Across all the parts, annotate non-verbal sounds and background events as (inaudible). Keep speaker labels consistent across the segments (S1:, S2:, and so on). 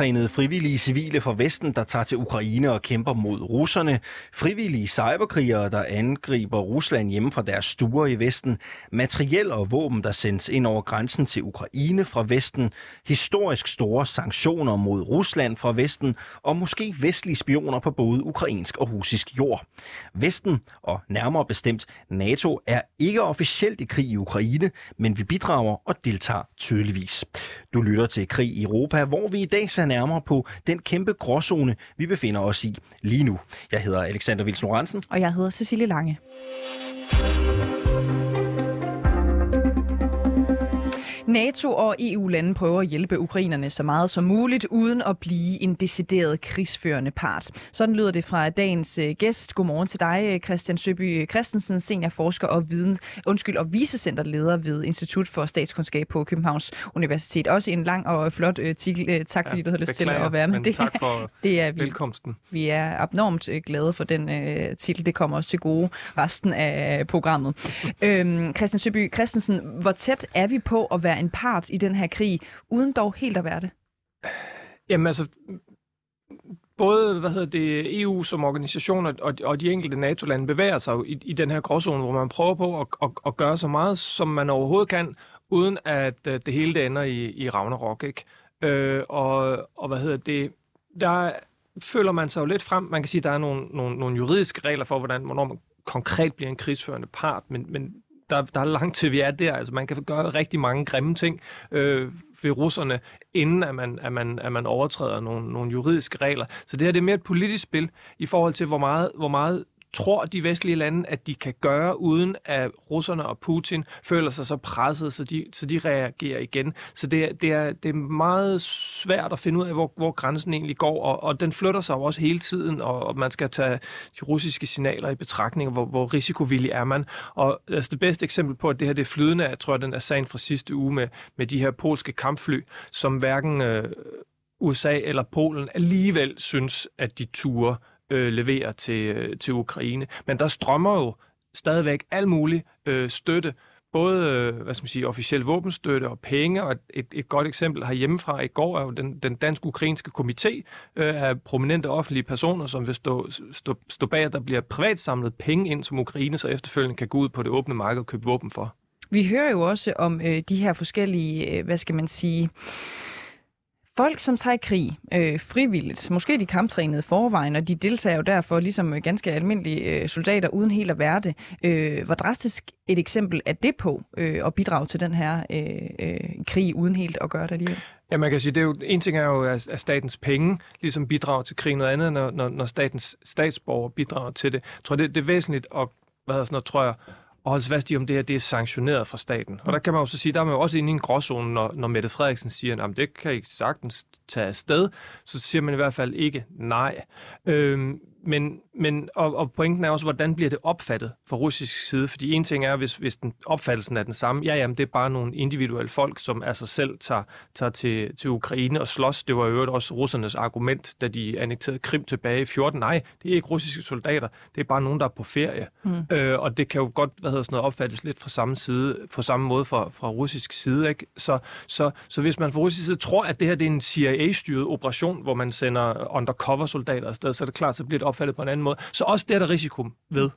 S1: veltrænede frivillige civile fra Vesten, der tager til Ukraine og kæmper mod russerne, frivillige cyberkrigere, der angriber Rusland hjemme fra deres stuer i Vesten, materiel og våben, der sendes ind over grænsen til Ukraine fra Vesten, historisk store sanktioner mod Rusland fra Vesten og måske vestlige spioner på både ukrainsk og russisk jord. Vesten, og nærmere bestemt NATO, er ikke officielt i krig i Ukraine, men vi bidrager og deltager tydeligvis. Du lytter til Krig i Europa, hvor vi i dag ser nærmere på den kæmpe gråzone, vi befinder os i lige nu. Jeg hedder Alexander Vils Lorentzen.
S2: Og jeg hedder Cecilie Lange. NATO og EU-lande prøver at hjælpe ukrainerne så meget som muligt, uden at blive en decideret krigsførende part. Sådan lyder det fra dagens øh, gæst. Godmorgen til dig, Christian Søby Christensen, seniorforsker og, viden, undskyld, og vicecenterleder ved Institut for Statskundskab på Københavns Universitet. Også en lang og flot artikel. Øh, tak fordi ja, du havde lyst til at være med.
S3: Det, tak for (laughs) det er vi, velkomsten.
S2: Vi er abnormt øh, glade for den uh, titel. Det kommer også til gode resten af programmet. øhm, Christian Søby Christensen, hvor tæt er vi på at være en part i den her krig, uden dog helt at være det?
S3: Jamen altså, både hvad hedder det, EU som organisation og, og de enkelte NATO-lande bevæger sig i, i den her gråzone, hvor man prøver på at, at, at gøre så meget, som man overhovedet kan, uden at øh, det hele det ender i, i Ragnarok. Ikke? Øh, og, og hvad hedder det, der føler man sig jo lidt frem. Man kan sige, at der er nogle, nogle, nogle juridiske regler for, hvordan, hvornår man konkret bliver en krigsførende part, men, men der, der er langt til, vi er der. Altså, man kan gøre rigtig mange grimme ting øh, ved russerne, inden at man, at man, at man overtræder nogle, nogle juridiske regler. Så det her det er mere et politisk spil i forhold til, hvor meget, hvor meget tror de vestlige lande, at de kan gøre, uden at russerne og Putin føler sig så presset, så de, så de reagerer igen. Så det, det, er, det er meget svært at finde ud af, hvor, hvor grænsen egentlig går, og, og den flytter sig jo også hele tiden, og, og man skal tage de russiske signaler i betragtning, hvor, hvor risikovillig er man. Og altså, det bedste eksempel på, at det her det er flydende, jeg tror, den er sagen fra sidste uge med, med de her polske kampfly, som hverken øh, USA eller Polen alligevel synes, at de turer øh, leverer til, øh, til Ukraine. Men der strømmer jo stadigvæk al mulig øh, støtte, både øh, hvad skal man sige, officiel våbenstøtte og penge, og et, et godt eksempel herhjemmefra i går er jo den, den dansk-ukrainske komité øh, af prominente offentlige personer, som vil stå, stå, stå bag, at der bliver privat samlet penge ind, som Ukraine så efterfølgende kan gå ud på det åbne marked og købe våben for.
S2: Vi hører jo også om øh, de her forskellige, øh, hvad skal man sige, Folk, som tager i krig øh, frivilligt, måske de kamptrænede forvejen, og de deltager jo derfor ligesom øh, ganske almindelige øh, soldater uden helt at være det. Øh, hvor drastisk et eksempel er det på øh, at bidrage til den her øh, øh, krig uden helt at gøre det alligevel?
S3: Ja, man kan sige, det er jo, en ting er jo, at, statens penge ligesom bidrager til krig, noget andet, når, når, når statens statsborger bidrager til det. Jeg tror, det, det er væsentligt at, hvad hedder sådan noget, tror jeg, og holdes fast i, om det her det er sanktioneret fra staten. Og der kan man jo så sige, der er man jo også inde i en gråzone, når, når Mette Frederiksen siger, at det kan I sagtens tage afsted, så siger man i hvert fald ikke nej. Øhm, men, men og, og pointen er også, hvordan bliver det opfattet fra russisk side? Fordi en ting er, hvis, hvis den opfattelsen er den samme, ja, jamen, det er bare nogle individuelle folk, som af sig selv tager, tager til, til Ukraine og slås. Det var jo også russernes argument, da de annekterede Krim tilbage i 14. Nej, det er ikke russiske soldater, det er bare nogen, der er på ferie. Mm. Øh, og det kan jo godt hvad hedder sådan noget, opfattes lidt fra samme side, på samme måde fra, fra russisk side. Ikke? Så, så, så hvis man fra russisk side tror, at det her det er en CIA-styret operation, hvor man sender undercover-soldater afsted, så er det klart, så bliver det opfattet på en anden måde. Så også det er der risiko ved.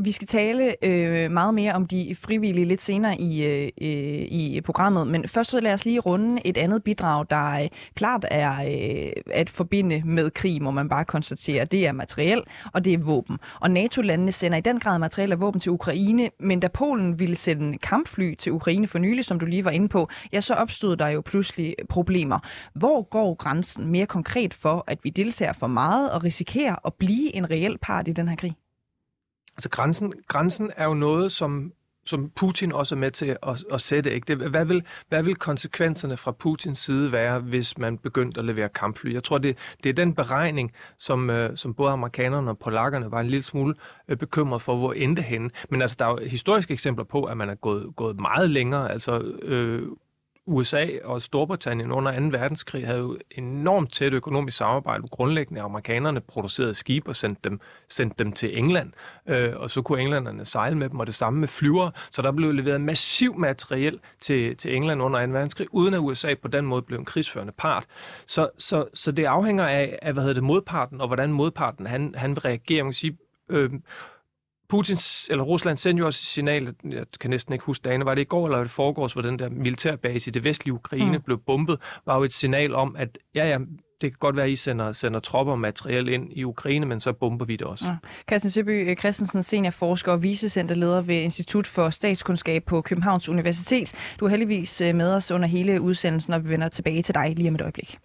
S2: Vi skal tale øh, meget mere om de frivillige lidt senere i, øh, øh, i programmet, men først så lad os lige runde et andet bidrag, der øh, klart er øh, at forbinde med krig, må man bare konstatere. Det er materiel, og det er våben. Og NATO-landene sender i den grad materiel og våben til Ukraine, men da Polen ville sende kampfly til Ukraine for nylig, som du lige var inde på, ja, så opstod der jo pludselig problemer. Hvor går grænsen mere konkret for, at vi deltager for meget og risikerer at blive en reel part i den her krig?
S3: Altså grænsen, grænsen er jo noget, som, som Putin også er med til at, at sætte. Ikke? Det, hvad, vil, hvad vil konsekvenserne fra Putins side være, hvis man begyndte at levere kampfly? Jeg tror, det, det er den beregning, som, øh, som både amerikanerne og polakkerne var en lille smule øh, bekymret for, hvor endte henne. Men altså, der er jo historiske eksempler på, at man er gået, gået meget længere. Altså, øh, USA og Storbritannien under 2. verdenskrig havde jo enormt tæt økonomisk samarbejde. Grundlæggende amerikanerne producerede skib og sendte dem, sendte dem til England, øh, og så kunne englænderne sejle med dem, og det samme med flyver. Så der blev leveret massiv materiel til, til England under 2. verdenskrig, uden at USA på den måde blev en krigsførende part. Så, så, så det afhænger af, af hvad hedder det, modparten, og hvordan modparten han, han vil reagere. Man kan sige, øh, Putins, eller Rusland sendte jo også et signal, jeg kan næsten ikke huske dagene, var det i går eller det foregårs, hvor den der militærbase i det vestlige Ukraine mm. blev bombet, var jo et signal om, at ja, ja, det kan godt være, at I sender, sender tropper og materiel ind i Ukraine, men så bomber vi det også. Ja.
S2: Christian Søby Christensen, seniorforsker og vicecenterleder ved Institut for Statskundskab på Københavns Universitet. Du er heldigvis øh, med os under hele udsendelsen, og vi vender tilbage til dig lige om et øjeblik.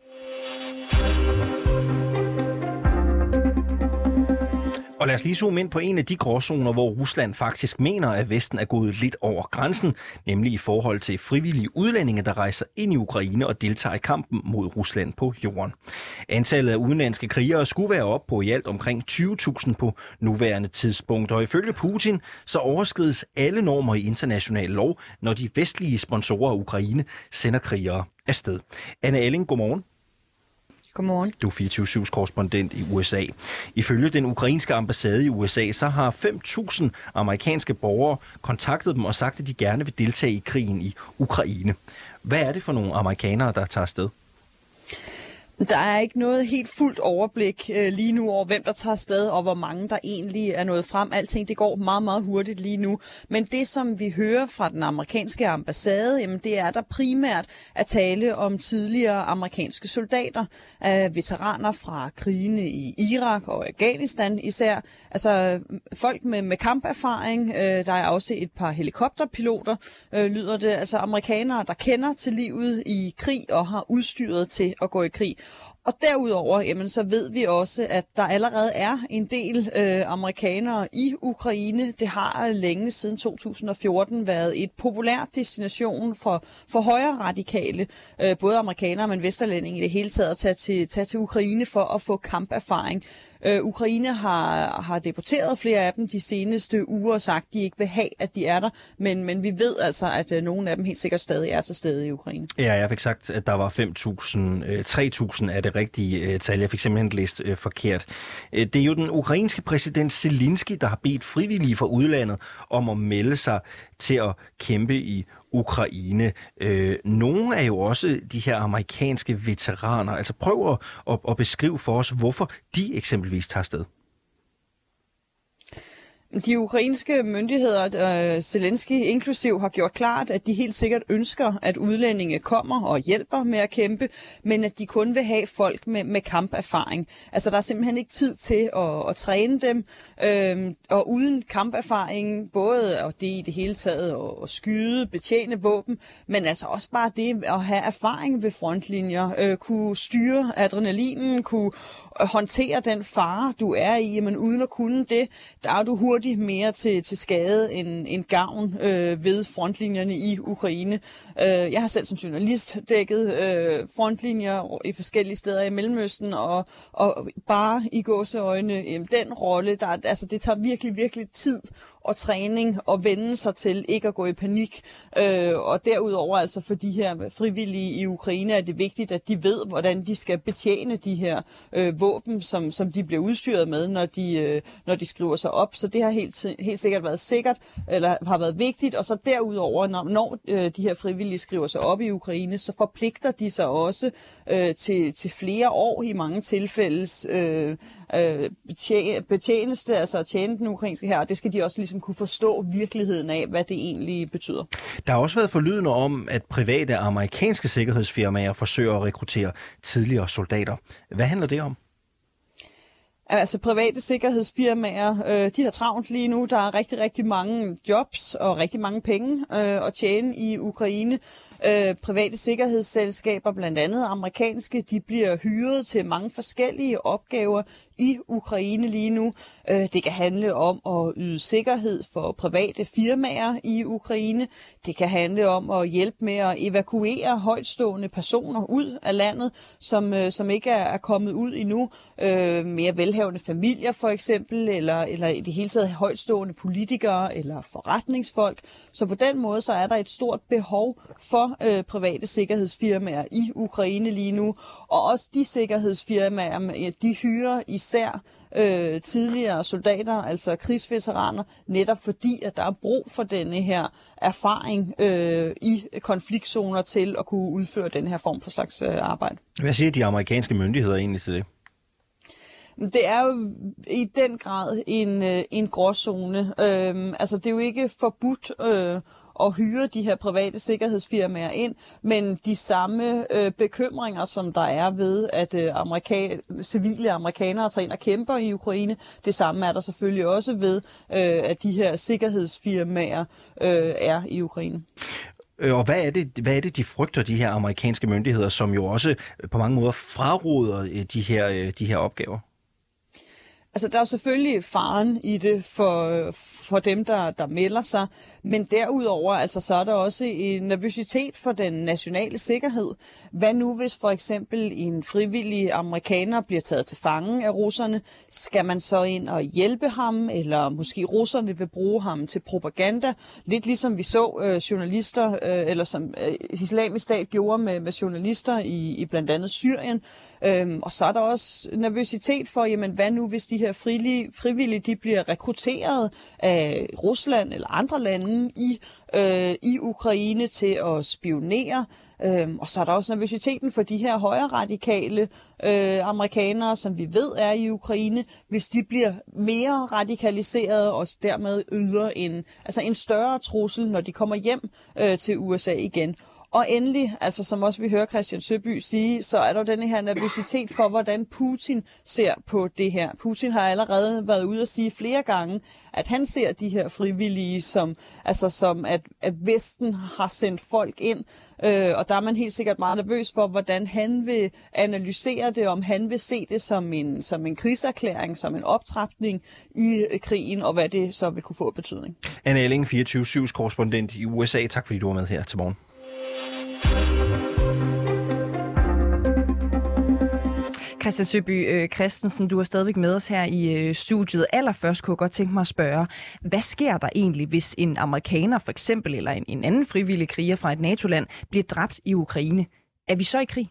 S1: Og lad os lige zoome ind på en af de gråzoner, hvor Rusland faktisk mener, at Vesten er gået lidt over grænsen, nemlig i forhold til frivillige udlændinge, der rejser ind i Ukraine og deltager i kampen mod Rusland på jorden. Antallet af udenlandske krigere skulle være op på i alt omkring 20.000 på nuværende tidspunkt, og ifølge Putin så overskrides alle normer i international lov, når de vestlige sponsorer af Ukraine sender krigere afsted. Anne Elling, godmorgen.
S4: Godmorgen.
S1: Du er 24 korrespondent i USA. Ifølge den ukrainske ambassade i USA, så har 5.000 amerikanske borgere kontaktet dem og sagt, at de gerne vil deltage i krigen i Ukraine. Hvad er det for nogle amerikanere, der tager afsted?
S4: Der er ikke noget helt fuldt overblik øh, lige nu over, hvem der tager afsted, og hvor mange der egentlig er nået frem. Alting det går meget, meget hurtigt lige nu. Men det, som vi hører fra den amerikanske ambassade, jamen, det er der primært at tale om tidligere amerikanske soldater, øh, veteraner fra krigene i Irak og Afghanistan især. Altså folk med, med kamperfaring. Øh, der er også et par helikopterpiloter, øh, lyder det. Altså amerikanere, der kender til livet i krig og har udstyret til at gå i krig. Og derudover, jamen, så ved vi også, at der allerede er en del øh, amerikanere i Ukraine. Det har længe siden 2014 været et populært destination for, for højre radikale, øh, både amerikanere, men vesterlændinge i det hele taget, at tage til, tage til Ukraine for at få kamperfaring. Øh, Ukraine har, har deporteret flere af dem de seneste uger og sagt, at de ikke vil have, at de er der. Men, men vi ved altså, at øh, nogle af dem helt sikkert stadig er til stede i Ukraine.
S1: Ja, jeg fik sagt, at der var 5.000. Øh, 3.000 er det rigtige øh, tal. Jeg fik simpelthen læst øh, forkert. Øh, det er jo den ukrainske præsident Zelensky, der har bedt frivillige fra udlandet om at melde sig til at kæmpe i Ukraine. Øh, nogle er jo også de her amerikanske veteraner. Altså prøv at, at, at beskrive for os, hvorfor de eksempelvis tager sted.
S4: De ukrainske myndigheder, øh, Zelensky inklusiv, har gjort klart, at de helt sikkert ønsker, at udlændinge kommer og hjælper med at kæmpe, men at de kun vil have folk med, med kamperfaring. Altså, der er simpelthen ikke tid til at, at træne dem, uh, og uden kamperfaring, både og det i det hele taget at, at skyde, betjene våben, men altså også bare det at have erfaring ved frontlinjer, øh, kunne styre adrenalinen, kunne håndtere den fare, du er i, men uden at kunne det, der er du hurtigt mere til, til skade end, end gavn øh, ved frontlinjerne i Ukraine. Øh, jeg har selv som journalist dækket øh, frontlinjer i forskellige steder i Mellemøsten, og, og bare i gåseøjne, øh, den rolle, der, altså, det tager virkelig, virkelig tid og træning og vende sig til ikke at gå i panik. Øh, og derudover altså for de her frivillige i Ukraine er det vigtigt, at de ved, hvordan de skal betjene de her øh, våben, som, som de bliver udstyret med, når de, øh, når de skriver sig op. Så det har helt, helt sikkert været sikkert, eller har været vigtigt. Og så derudover, når, når øh, de her frivillige skriver sig op i Ukraine, så forpligter de sig også øh, til, til flere år i mange tilfælde øh, øh, betjeneste, altså at tjene den ukrainske her, og det skal de også ligesom kunne forstå virkeligheden af, hvad det egentlig betyder.
S1: Der har også været forlydende om, at private amerikanske sikkerhedsfirmaer forsøger at rekruttere tidligere soldater. Hvad handler det om?
S4: Altså private sikkerhedsfirmaer, øh, de har travlt lige nu. Der er rigtig, rigtig mange jobs og rigtig mange penge øh, at tjene i Ukraine. Øh, private sikkerhedsselskaber, blandt andet amerikanske, de bliver hyret til mange forskellige opgaver i Ukraine lige nu. Øh, det kan handle om at yde sikkerhed for private firmaer i Ukraine. Det kan handle om at hjælpe med at evakuere højtstående personer ud af landet, som, øh, som ikke er kommet ud endnu. Øh, mere velhavende familier for eksempel, eller, eller i det hele taget højtstående politikere eller forretningsfolk. Så på den måde så er der et stort behov for øh, private sikkerhedsfirmaer i Ukraine lige nu. Og også de sikkerhedsfirmaer, de hyrer i især øh, tidligere soldater, altså krigsveteraner, netop fordi, at der er brug for denne her erfaring øh, i konfliktzoner til at kunne udføre den her form for slags øh, arbejde.
S1: Hvad siger de amerikanske myndigheder egentlig til det?
S4: Det er jo i den grad en, øh, en gråzone. Øhm, altså, det er jo ikke forbudt øh, at hyre de her private sikkerhedsfirmaer ind, men de samme øh, bekymringer, som der er ved, at øh, amerika- civile amerikanere tager ind og kæmper i Ukraine, det samme er der selvfølgelig også ved, øh, at de her sikkerhedsfirmaer øh, er i Ukraine.
S1: Øh, og hvad er, det, hvad er det, de frygter, de her amerikanske myndigheder, som jo også øh, på mange måder fraråder øh, de her, de her opgaver?
S4: Altså, der er jo selvfølgelig faren i det for, for dem, der, der melder sig, men derudover, altså, så er der også en nervøsitet for den nationale sikkerhed. Hvad nu, hvis for eksempel en frivillig amerikaner bliver taget til fange af russerne? Skal man så ind og hjælpe ham, eller måske russerne vil bruge ham til propaganda? Lidt ligesom vi så øh, journalister, øh, eller som øh, islamisk stat gjorde med, med journalister i, i blandt andet Syrien. Øhm, og så er der også nervøsitet for, jamen hvad nu, hvis de her frivillige, frivillige de bliver rekrutteret af Rusland eller andre lande i, øh, i Ukraine til at spionere. Øhm, og så er der også nervøsiteten for de her højre radikale øh, amerikanere, som vi ved er i Ukraine, hvis de bliver mere radikaliseret og dermed yder en, altså en større trussel, når de kommer hjem øh, til USA igen. Og endelig, altså som også vi hører Christian Søby sige, så er der denne her nervøsitet for, hvordan Putin ser på det her. Putin har allerede været ude at sige flere gange, at han ser de her frivillige som, altså som at, at Vesten har sendt folk ind, øh, og der er man helt sikkert meget nervøs for, hvordan han vil analysere det, om han vil se det som en, som en krigserklæring, som en optrapning i krigen, og hvad det så vil kunne få betydning.
S1: Anne Elling, 24-7's korrespondent i USA. Tak fordi du var med her til morgen.
S2: Christian Søby øh, Christensen, du er stadigvæk med os her i øh, studiet. Allerførst kunne jeg godt tænke mig at spørge, hvad sker der egentlig, hvis en amerikaner for eksempel, eller en, en anden frivillig kriger fra et NATO-land, bliver dræbt i Ukraine? Er vi så i krig?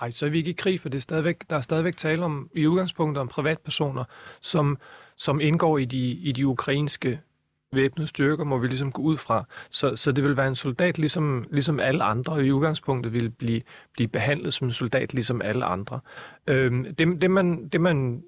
S3: Nej, så er vi ikke i krig, for det er stadigvæk, der er stadigvæk tale om, i udgangspunktet om privatpersoner, som, som indgår i de, i de ukrainske væbnede styrker, må vi ligesom gå ud fra. Så, så det vil være en soldat, ligesom, ligesom alle andre, og i udgangspunktet vil blive, blive behandlet som en soldat, ligesom alle andre. Øhm, det, det, man, det man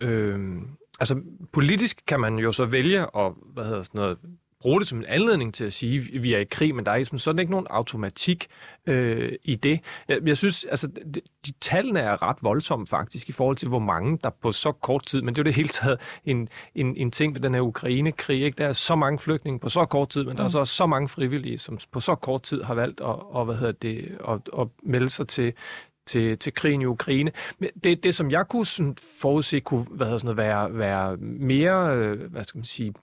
S3: øhm, altså politisk kan man jo så vælge at, hvad hedder sådan noget, bruge det som en anledning til at sige, at vi er i krig, men der er ligesom sådan ikke nogen automatik øh, i det. Jeg, jeg synes, altså, de, de tallene er ret voldsomme faktisk, i forhold til hvor mange, der på så kort tid, men det er jo det hele taget en, en, en ting ved den her Ukraine-krig, ikke? Der er så mange flygtninge på så kort tid, men mm. der er mm. så også så mange frivillige, som på så kort tid har valgt at, og, hvad hedder det, at, at melde sig til, til, til krigen i Ukraine. Men det, det som jeg kunne sådan forudse, kunne hvad hedder sådan noget, være, være mere, øh, hvad skal man sige,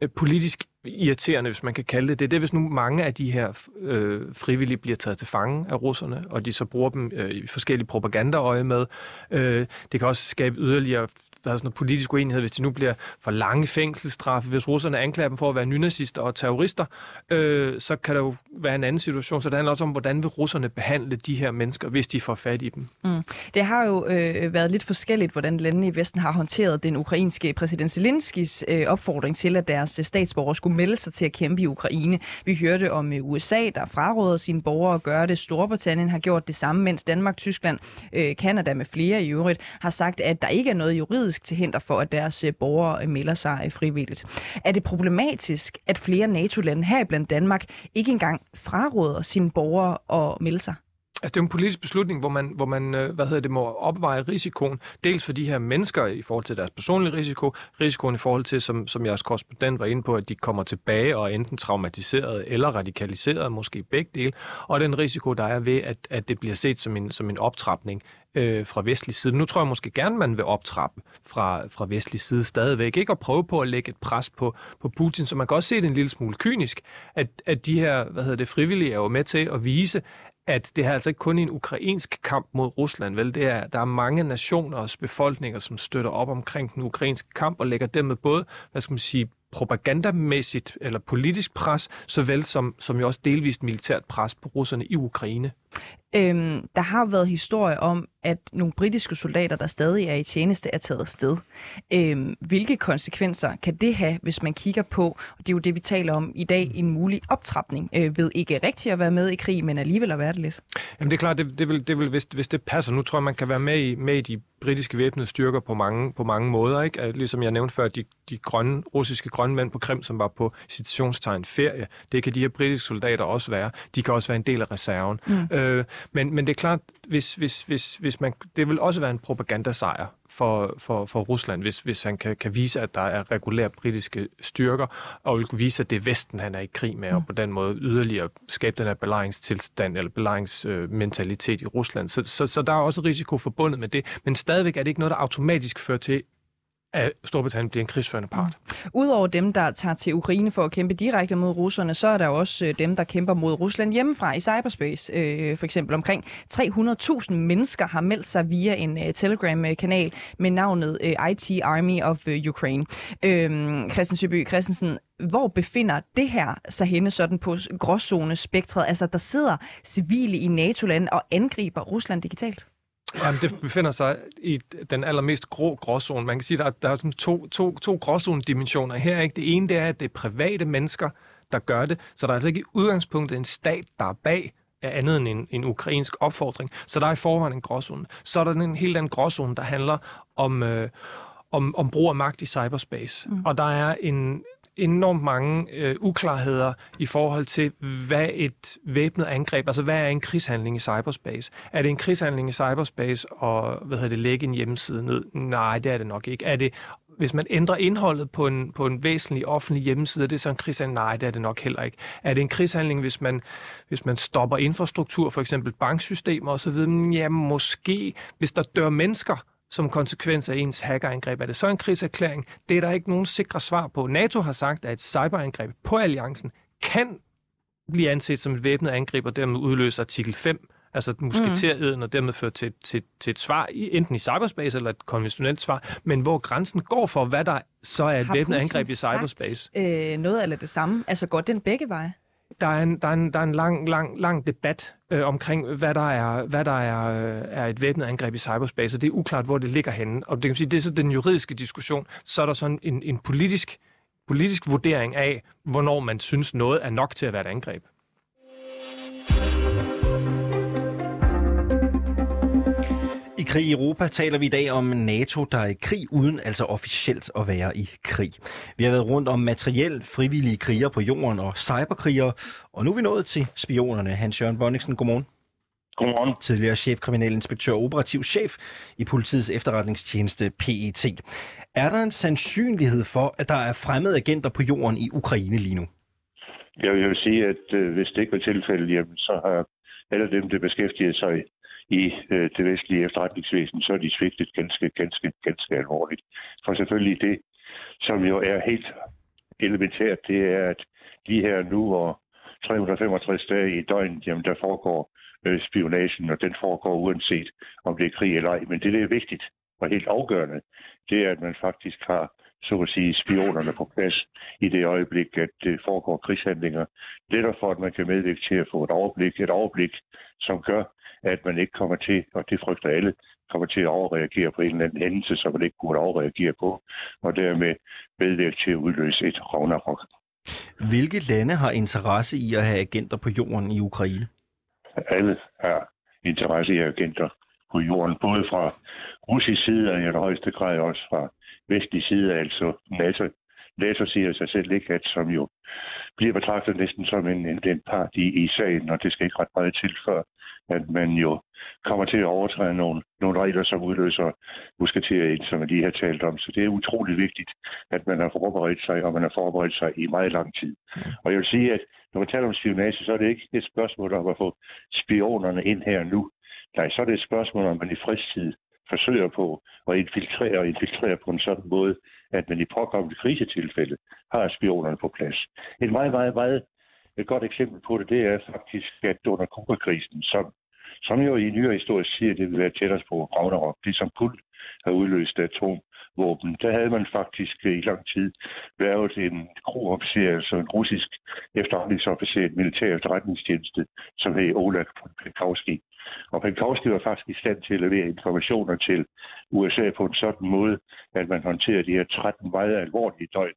S3: Øh, politisk irriterende, hvis man kan kalde det det, det er, hvis nu mange af de her øh, frivillige bliver taget til fange af russerne, og de så bruger dem øh, i forskellige propagandaøje med. Øh, det kan også skabe yderligere været er sådan noget politisk uenighed, hvis de nu bliver for lange fængselsstraffe, hvis russerne anklager dem for at være nynazister og terrorister, øh, så kan der jo være en anden situation. Så det handler også om, hvordan vil russerne behandle de her mennesker, hvis de får fat i dem. Mm.
S2: Det har jo øh, været lidt forskelligt, hvordan landene i Vesten har håndteret den ukrainske præsident Zelenskis øh, opfordring til, at deres øh, statsborgere skulle melde sig til at kæmpe i Ukraine. Vi hørte om øh, USA, der fraråder sine borgere at gøre det. Storbritannien har gjort det samme, mens Danmark, Tyskland, øh, Kanada med flere i øvrigt, har sagt, at der ikke er noget juridisk juridisk til hinder for, at deres øh, borgere øh, melder sig øh, frivilligt. Er det problematisk, at flere NATO-lande, heriblandt Danmark, ikke engang fraråder sine borgere at melde sig?
S3: Altså, det er en politisk beslutning, hvor man, hvor man øh, hvad hedder det, må opveje risikoen, dels for de her mennesker i forhold til deres personlige risiko, risikoen i forhold til, som, som jeres korrespondent var inde på, at de kommer tilbage og er enten traumatiseret eller radikaliseret, måske begge dele, og den risiko, der er ved, at, at det bliver set som en, som en optrapning øh, fra vestlig side. Nu tror jeg måske gerne, man vil optrappe fra, fra vestlig side stadigvæk. Ikke at prøve på at lægge et pres på, på Putin, så man kan også se det en lille smule kynisk, at, at de her hvad hedder det, frivillige er jo med til at vise, at det her altså ikke kun en ukrainsk kamp mod Rusland, vel? Det er, der er mange nationers befolkninger, som støtter op omkring den ukrainske kamp og lægger dermed både, hvad skal man sige, propagandamæssigt eller politisk pres, såvel som, som jo også delvist militært pres på russerne i Ukraine.
S2: Øhm, der har været historie om, at nogle britiske soldater, der stadig er i tjeneste, er taget sted. Øhm, hvilke konsekvenser kan det have, hvis man kigger på, og det er jo det, vi taler om i dag, en mulig optrapning øh, ved ikke rigtigt at være med i krig, men alligevel at være det lidt?
S3: Jamen det er klart, det, det vil, det vil hvis, hvis det passer. Nu tror jeg, man kan være med i, med i de britiske væbnede styrker på mange, på mange måder. Ikke? Ligesom jeg nævnte før, de, de grønne, russiske grønne mænd på Krim, som var på citationstegn ferie, det kan de her britiske soldater også være. De kan også være en del af reserven. Mm. Øh, men, men det er klart, hvis, hvis, hvis, hvis man, det vil også være en propagandasejr for, for, for Rusland, hvis, hvis han kan, kan vise, at der er regulære britiske styrker, og vil kunne vise, at det er Vesten, han er i krig med, mm. og på den måde yderligere skabe den her belejringstilstand eller belejringsmentalitet i Rusland. Så, så, så der er også risiko forbundet med det, men stadigvæk er det ikke noget, der automatisk fører til at Storbritannien bliver en krigsførende part.
S2: Mm. Udover dem, der tager til Ukraine for at kæmpe direkte mod russerne, så er der også øh, dem, der kæmper mod Rusland hjemmefra i cyberspace. Øh, for eksempel omkring 300.000 mennesker har meldt sig via en uh, Telegram-kanal med navnet øh, uh, IT Army of Ukraine. Øh, Christian Søby Christensen, hvor befinder det her sig henne sådan på gråzone-spektret? Altså, der sidder civile i NATO-lande og angriber Rusland digitalt?
S3: Jamen, det befinder sig i den allermest grå gråzone. Man kan sige, at der, der er to, to, to gråzone-dimensioner her. Ikke? Det ene det er, at det er private mennesker, der gør det. Så der er altså ikke i udgangspunktet en stat, der er bag er andet end en, en ukrainsk opfordring. Så der er i forvejen en gråzone. Så er der en helt anden gråzone, der handler om, øh, om, om brug af magt i cyberspace. Mm. Og der er en, enormt mange øh, uklarheder i forhold til, hvad et væbnet angreb, altså hvad er en krigshandling i cyberspace? Er det en krigshandling i cyberspace og hvad hedder det, lægge en hjemmeside ned? Nej, det er det nok ikke. Er det hvis man ændrer indholdet på en, på en væsentlig offentlig hjemmeside, er det så en krigshandling? Nej, det er det nok heller ikke. Er det en krigshandling, hvis man, hvis man stopper infrastruktur, for eksempel banksystemer osv.? Ja, måske. Hvis der dør mennesker, som konsekvens af ens hackerangreb. Er det så en krigserklæring? Det er der ikke nogen sikre svar på. NATO har sagt, at et cyberangreb på alliancen kan blive anset som et væbnet angreb, og dermed udløse artikel 5, altså musketereden, og dermed føre til, til, til et svar, enten i cyberspace eller et konventionelt svar, men hvor grænsen går for, hvad der så er et væbnet angreb i cyberspace.
S2: Sagt, øh, noget eller det samme? Altså går den begge veje?
S3: Der er en, der er en, der er en lang, lang, lang debat øh, omkring, hvad der, er, hvad der er, øh, er et væbnet angreb i cyberspace, og det er uklart, hvor det ligger henne. Og det kan sige, det er så den juridiske diskussion. Så er der sådan en, en politisk, politisk vurdering af, hvornår man synes noget er nok til at være et angreb.
S1: Krig i Europa taler vi i dag om NATO, der er i krig uden altså officielt at være i krig. Vi har været rundt om materiel frivillige kriger på jorden og cyberkrigere, og nu er vi nået til spionerne. Hans-Jørgen Bonniksen, godmorgen.
S5: Godmorgen.
S1: Tidligere chefkriminalinspektør og operativ chef i politiets efterretningstjeneste PET. Er der en sandsynlighed for, at der er fremmede agenter på jorden i Ukraine lige nu?
S5: Jeg vil sige, at øh, hvis det ikke var tilfældet, jamen, så har alle dem, der beskæftiger sig i øh, det vestlige efterretningsvæsen, så er de svigtet ganske, ganske, ganske alvorligt. For selvfølgelig det, som jo er helt elementært, det er, at lige her nu, hvor 365 dage i døgnet, jamen der foregår øh, spionagen, og den foregår uanset om det er krig eller ej. Men det, der er vigtigt og helt afgørende, det er, at man faktisk har så at sige, spionerne på plads i det øjeblik, at det foregår krigshandlinger. Det er for, at man kan medvirke til at få et overblik, et overblik, som gør, at man ikke kommer til, og det frygter alle, kommer til at overreagere på en eller anden hændelse, som man ikke burde overreagere på, og dermed medvirke til at udløse et Ragnarok.
S1: Hvilke lande har interesse i at have agenter på jorden i Ukraine?
S5: Alle har interesse i agenter på jorden, både fra russisk side og i højeste grad også fra vestlig side, altså NATO. NATO siger sig selv ikke, at som jo bliver betragtet næsten som en, en, en part i, i sagen, og det skal ikke ret meget til, før at man jo kommer til at overtræde nogle, nogle regler, som udløser musketerer ind, som vi lige har talt om. Så det er utrolig vigtigt, at man har forberedt sig, og man har forberedt sig i meget lang tid. Og jeg vil sige, at når man taler om spionage, så er det ikke et spørgsmål om at få spionerne ind her nu. Nej, så er det et spørgsmål om, at man i fredstid forsøger på at infiltrere og infiltrere på en sådan måde, at man i påkommende krisetilfælde har spionerne på plads. Et meget, meget, meget et godt eksempel på det, det er faktisk, at under Kuba-krisen, som, som jo i nyere historie siger, at det vil være tættere på Ragnarok, det som kun har udløst atomvåben, der havde man faktisk øh, i lang tid været en kroofficer, altså en russisk efterretningsofficer, en militær efterretningstjeneste, som hed Ola Penkowski. Og Penkowski var faktisk i stand til at levere informationer til USA på en sådan måde, at man håndterede de her 13 meget alvorlige døgn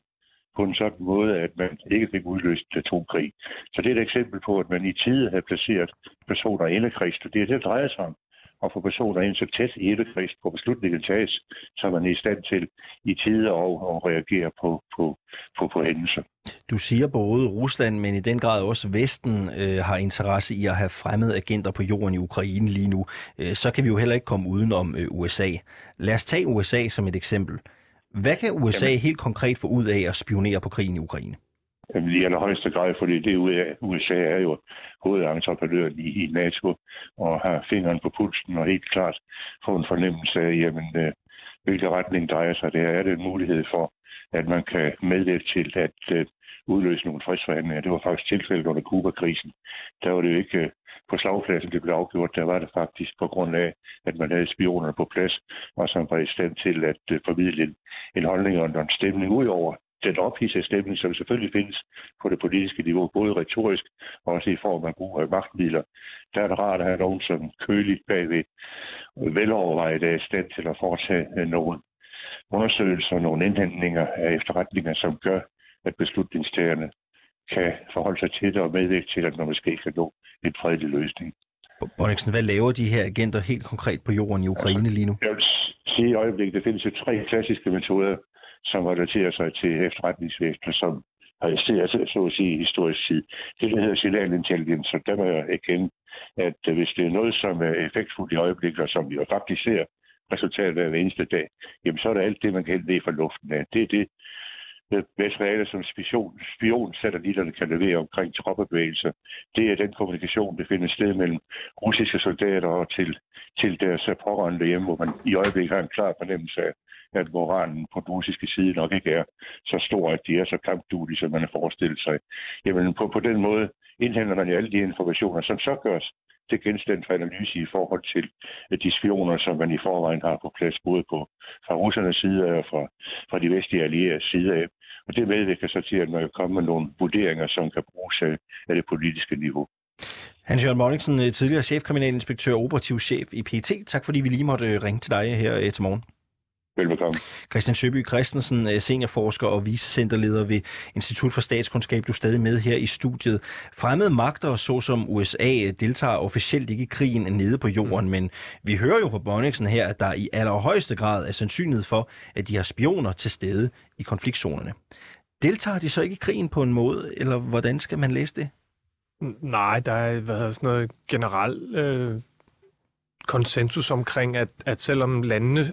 S5: på en sådan måde, at man ikke fik udløst atomkrig. Så det er et eksempel på, at man i tide havde placeret personer i indekreds. Det er det, det drejer sig om at få personer ind så tæt i indekreds på beslutningen tages, så man er i stand til i tide at, at reagere på, på, på, på hændelser.
S1: Du siger både Rusland, men i den grad også Vesten øh, har interesse i at have fremmede agenter på jorden i Ukraine lige nu. Øh, så kan vi jo heller ikke komme udenom øh, USA. Lad os tage USA som et eksempel. Hvad kan USA Jamen, helt konkret få ud af at spionere på krigen i Ukraine?
S5: Jamen, i allerhøjeste grad, fordi det USA er jo hovedentreprenøren i, i NATO og har fingeren på pulsen og helt klart få en fornemmelse af, jamen, øh, hvilken retning drejer sig. Det er det en mulighed for, at man kan medvirke til at øh, udløse nogle fredsforhandlinger. Det var faktisk tilfældet under Kuba-krisen. Der var det jo ikke øh, på slagpladsen, det blev afgjort. Der var det faktisk på grund af, at man havde spionerne på plads, og som var i stand til at øh, formidle en, en holdning og en stemning ud over den ophidsede stemning, som selvfølgelig findes på det politiske niveau, både retorisk og også i form af brug af magtmidler. Der er det rart at have nogen som køligt bagved velovervejet er i stand til at foretage øh, nogle undersøgelser, nogle indhentninger af efterretninger, som gør, at beslutningstagerne kan forholde sig til det og medvirke til, at man måske kan nå en fredelig løsning.
S1: Bonniksen, hvad laver de her agenter helt konkret på jorden i Ukraine lige nu?
S5: Jeg vil sige i øjeblikket, der findes jo tre klassiske metoder, som relaterer sig til efterretningsvæsenet, som ser så at sige, historisk tid. Det, der hedder signalintelligens, og der må jeg erkende, at hvis det er noget, som er effektfuldt i øjeblikket, og som vi jo faktisk ser resultatet af hver eneste dag, jamen så er det alt det, man kan hente fra luften af. Det er det, materiale, som spion, spionsatellitterne kan levere omkring troppebevægelser. Det er den kommunikation, der finder sted mellem russiske soldater og til, til deres pårørende hjemme, hvor man i øjeblikket har en klar fornemmelse af, at moralen på den russiske side nok ikke er så stor, at de er så kampduelige, som man har forestillet sig. Jamen på, på den måde indhenter man jo alle de informationer, som så gørs til genstand for analyse i forhold til øh, de spioner, som man i forvejen har på plads, både på, fra russernes side og fra, fra de vestlige allierede side af. Og det medvirker så til, at man kan komme med nogle vurderinger, som kan bruges af, af det politiske niveau.
S1: Hans-Jørgen Morgensen, øh, tidligere chefkriminalinspektør og operativ chef i PT. Tak fordi vi lige måtte ringe til dig her til morgen.
S5: Velbekomme.
S1: Christian Søby Christensen, øh, seniorforsker og vicecenterleder ved Institut for Statskundskab. Du er stadig med her i studiet. Fremmede magter, såsom USA, deltager officielt ikke i krigen nede på jorden, men vi hører jo fra Bonniksen her, at der i allerhøjeste grad er sandsynlighed for, at de har spioner til stede i konfliktzonerne. Deltager de så ikke i krigen på en måde, eller hvordan skal man læse det?
S3: Nej, der er hvad hedder, sådan noget generelt øh, konsensus omkring, at, at selvom landene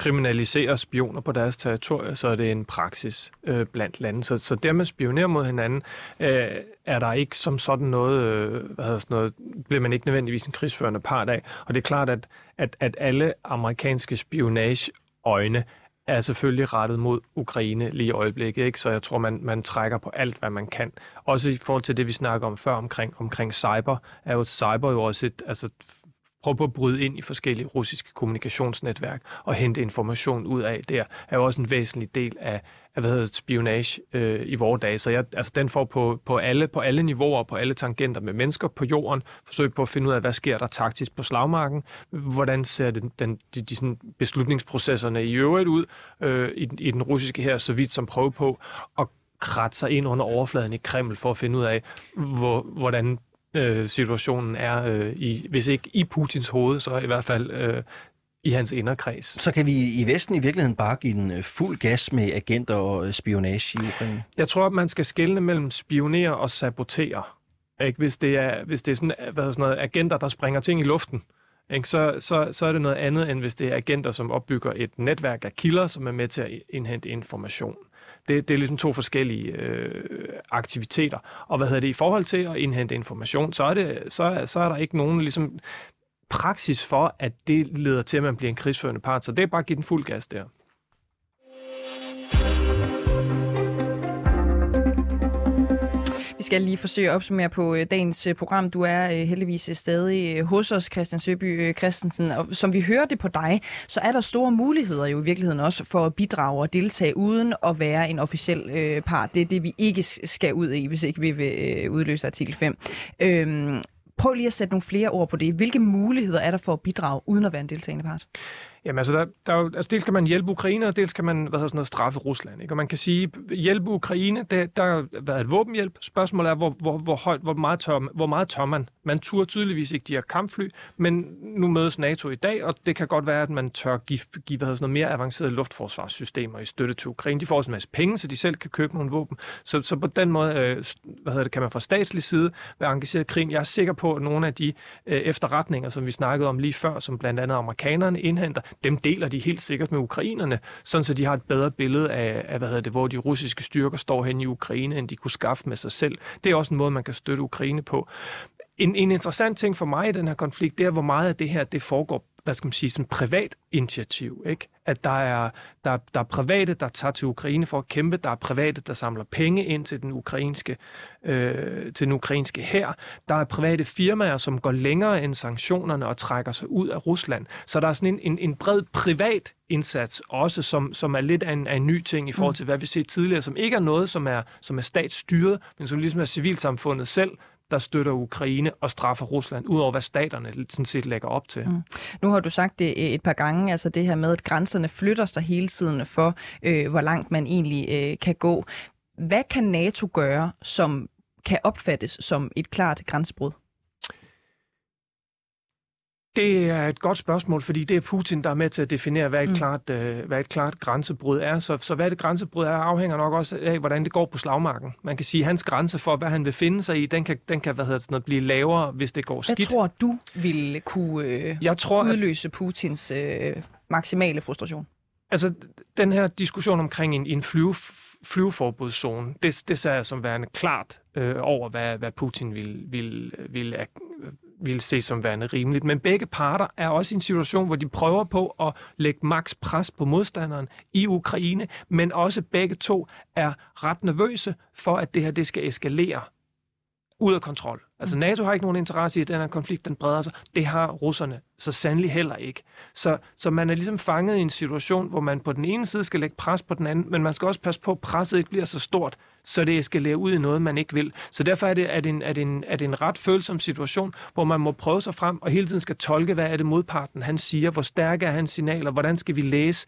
S3: kriminaliserer spioner på deres territorier, så er det en praksis øh, blandt lande. Så, så der man spionerer mod hinanden, øh, er der ikke som sådan noget, øh, hvad hedder sådan noget, bliver man ikke nødvendigvis en krigsførende part af. Og det er klart, at, at, at alle amerikanske spionageøjne er selvfølgelig rettet mod Ukraine lige i øjeblikket, ikke? så jeg tror, man, man trækker på alt, hvad man kan. Også i forhold til det, vi snakker om før omkring, omkring cyber, er jo cyber jo også et, altså prøve på at bryde ind i forskellige russiske kommunikationsnetværk og hente information ud af der, er jo også en væsentlig del af, af hvad hedder det, spionage øh, i vores dage. Så jeg, altså, den får på, på, alle, på alle niveauer, på alle tangenter med mennesker på jorden, forsøg på at finde ud af, hvad sker der taktisk på slagmarken, hvordan ser den, den, de, de sådan beslutningsprocesserne i øvrigt ud øh, i, i den russiske her, så vidt som prøve på at kratte sig ind under overfladen i Kreml for at finde ud af, hvor, hvordan øh, situationen er, øh, i, hvis ikke i Putins hoved, så i hvert fald øh, i hans inderkreds.
S1: Så kan vi i Vesten i virkeligheden bare give den øh, fuld gas med agenter og øh, spionage i Ukraine?
S3: Jeg tror, at man skal skelne mellem spionere og sabotere. Ikke? Hvis, det er, hvis det er sådan, hvad sådan noget, agenter, der springer ting i luften, ikke? Så, så, så er det noget andet, end hvis det er agenter, som opbygger et netværk af kilder, som er med til at indhente information. Det, det er ligesom to forskellige øh, aktiviteter. Og hvad hedder det i forhold til at indhente information, så er, det, så, så er der ikke nogen ligesom, praksis for, at det leder til, at man bliver en krigsførende part. Så det er bare at give den fuld gas der.
S2: Skal lige forsøge at opsummere på øh, dagens øh, program. Du er øh, heldigvis stadig hos os, Christian Søby Christensen. Og som vi hører det på dig, så er der store muligheder jo i virkeligheden også for at bidrage og deltage uden at være en officiel part. Det er det, vi ikke skal ud i, hvis ikke vi vil udløse artikel 5. Øhm, prøv lige at sætte nogle flere ord på det. Hvilke muligheder er der for at bidrage uden at være en deltagende part?
S3: Jamen altså, der, der, altså dels kan man hjælpe Ukraine, og dels kan man hvad sådan noget, straffe Rusland. Ikke? Og man kan sige, hjælpe Ukraine, det, der har været et våbenhjælp. Spørgsmålet er, hvor, hvor, hvor, højt, hvor meget tør, hvor meget tør man? Man tør tydeligvis ikke de her kampfly, men nu mødes NATO i dag, og det kan godt være, at man tør give, give hvad sådan noget, mere avancerede luftforsvarssystemer i støtte til Ukraine. De får også en masse penge, så de selv kan købe nogle våben. Så, så på den måde øh, hvad hedder det, kan man fra statslig side være engageret i krigen. Jeg er sikker på, at nogle af de øh, efterretninger, som vi snakkede om lige før, som blandt andet amerikanerne indhenter, dem deler de helt sikkert med ukrainerne, sådan så de har et bedre billede af, af hvad hedder det, hvor de russiske styrker står hen i Ukraine, end de kunne skaffe med sig selv. Det er også en måde, man kan støtte Ukraine på. En, en interessant ting for mig i den her konflikt, det er, hvor meget af det her det foregår hvad skal man sige, sådan privat initiativ. Ikke? At der er, der, der er private, der tager til Ukraine for at kæmpe, der er private, der samler penge ind til den ukrainske, øh, til den ukrainske hær. Der er private firmaer, som går længere end sanktionerne og trækker sig ud af Rusland. Så der er sådan en, en, en bred privat indsats også, som, som er lidt af en, af en ny ting i forhold mm. til, hvad vi ser tidligere, som ikke er noget, som er, som er statsstyret, men som ligesom er civilsamfundet selv, der støtter Ukraine og straffer Rusland, udover hvad staterne sådan set lægger op til. Mm.
S2: Nu har du sagt det øh, et par gange, altså det her med, at grænserne flytter sig hele tiden for, øh, hvor langt man egentlig øh, kan gå. Hvad kan NATO gøre, som kan opfattes som et klart grænsebrud?
S3: Det er et godt spørgsmål, fordi det er Putin, der er med til at definere, hvad et, mm. klart, øh, hvad et klart grænsebrud er. Så, så hvad det grænsebrud er, afhænger nok også af, hvordan det går på slagmarken. Man kan sige, at hans grænse for, hvad han vil finde sig i, den kan, den kan hvad hedder det, noget, blive lavere, hvis det går skidt.
S2: Hvad tror du ville kunne øh, Jeg tror, udløse Putins øh, maksimale frustration?
S3: Altså, den her diskussion omkring en, en flyve, flyveforbudszone, det, det ser jeg som værende klart øh, over, hvad, hvad Putin vil, vil, vil ville se som værende rimeligt. Men begge parter er også i en situation, hvor de prøver på at lægge maks pres på modstanderen i Ukraine, men også begge to er ret nervøse for, at det her det skal eskalere ud af kontrol. Altså mm. NATO har ikke nogen interesse i, at den her konflikt den breder sig. Det har russerne så sandelig heller ikke. Så, så man er ligesom fanget i en situation, hvor man på den ene side skal lægge pres på den anden, men man skal også passe på, at presset ikke bliver så stort, så det eskalerer ud i noget, man ikke vil. Så derfor er det, er, det en, er, det en, er det en ret følsom situation, hvor man må prøve sig frem og hele tiden skal tolke, hvad er det modparten, han siger, hvor stærke er hans signaler, hvordan skal vi læse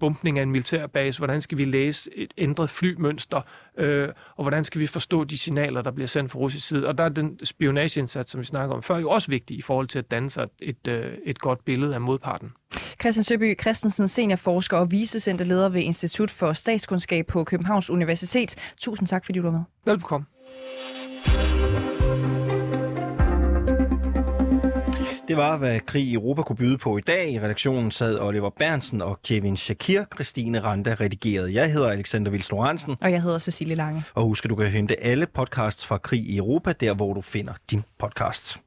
S3: bumpning af en militærbase, hvordan skal vi læse et ændret flymønster, øh, og hvordan skal vi forstå de signaler, der bliver sendt fra russisk side. Og der er den spionageindsats, som vi snakker om før, jo også vigtig i forhold til at danne sig et, øh, et godt billede af modparten.
S2: Christian Søby Christensen, seniorforsker og vicecenterleder ved Institut for Statskundskab på Københavns Universitet. Tusind tak, fordi du var med.
S3: Velbekomme.
S1: Det var, hvad krig i Europa kunne byde på i dag. I redaktionen sad Oliver Bernsen og Kevin Shakir. Christine Randa redigerede. Jeg hedder Alexander Vils.
S2: Og jeg hedder Cecilie Lange.
S1: Og husk, at du kan hente alle podcasts fra Krig i Europa, der hvor du finder din podcast.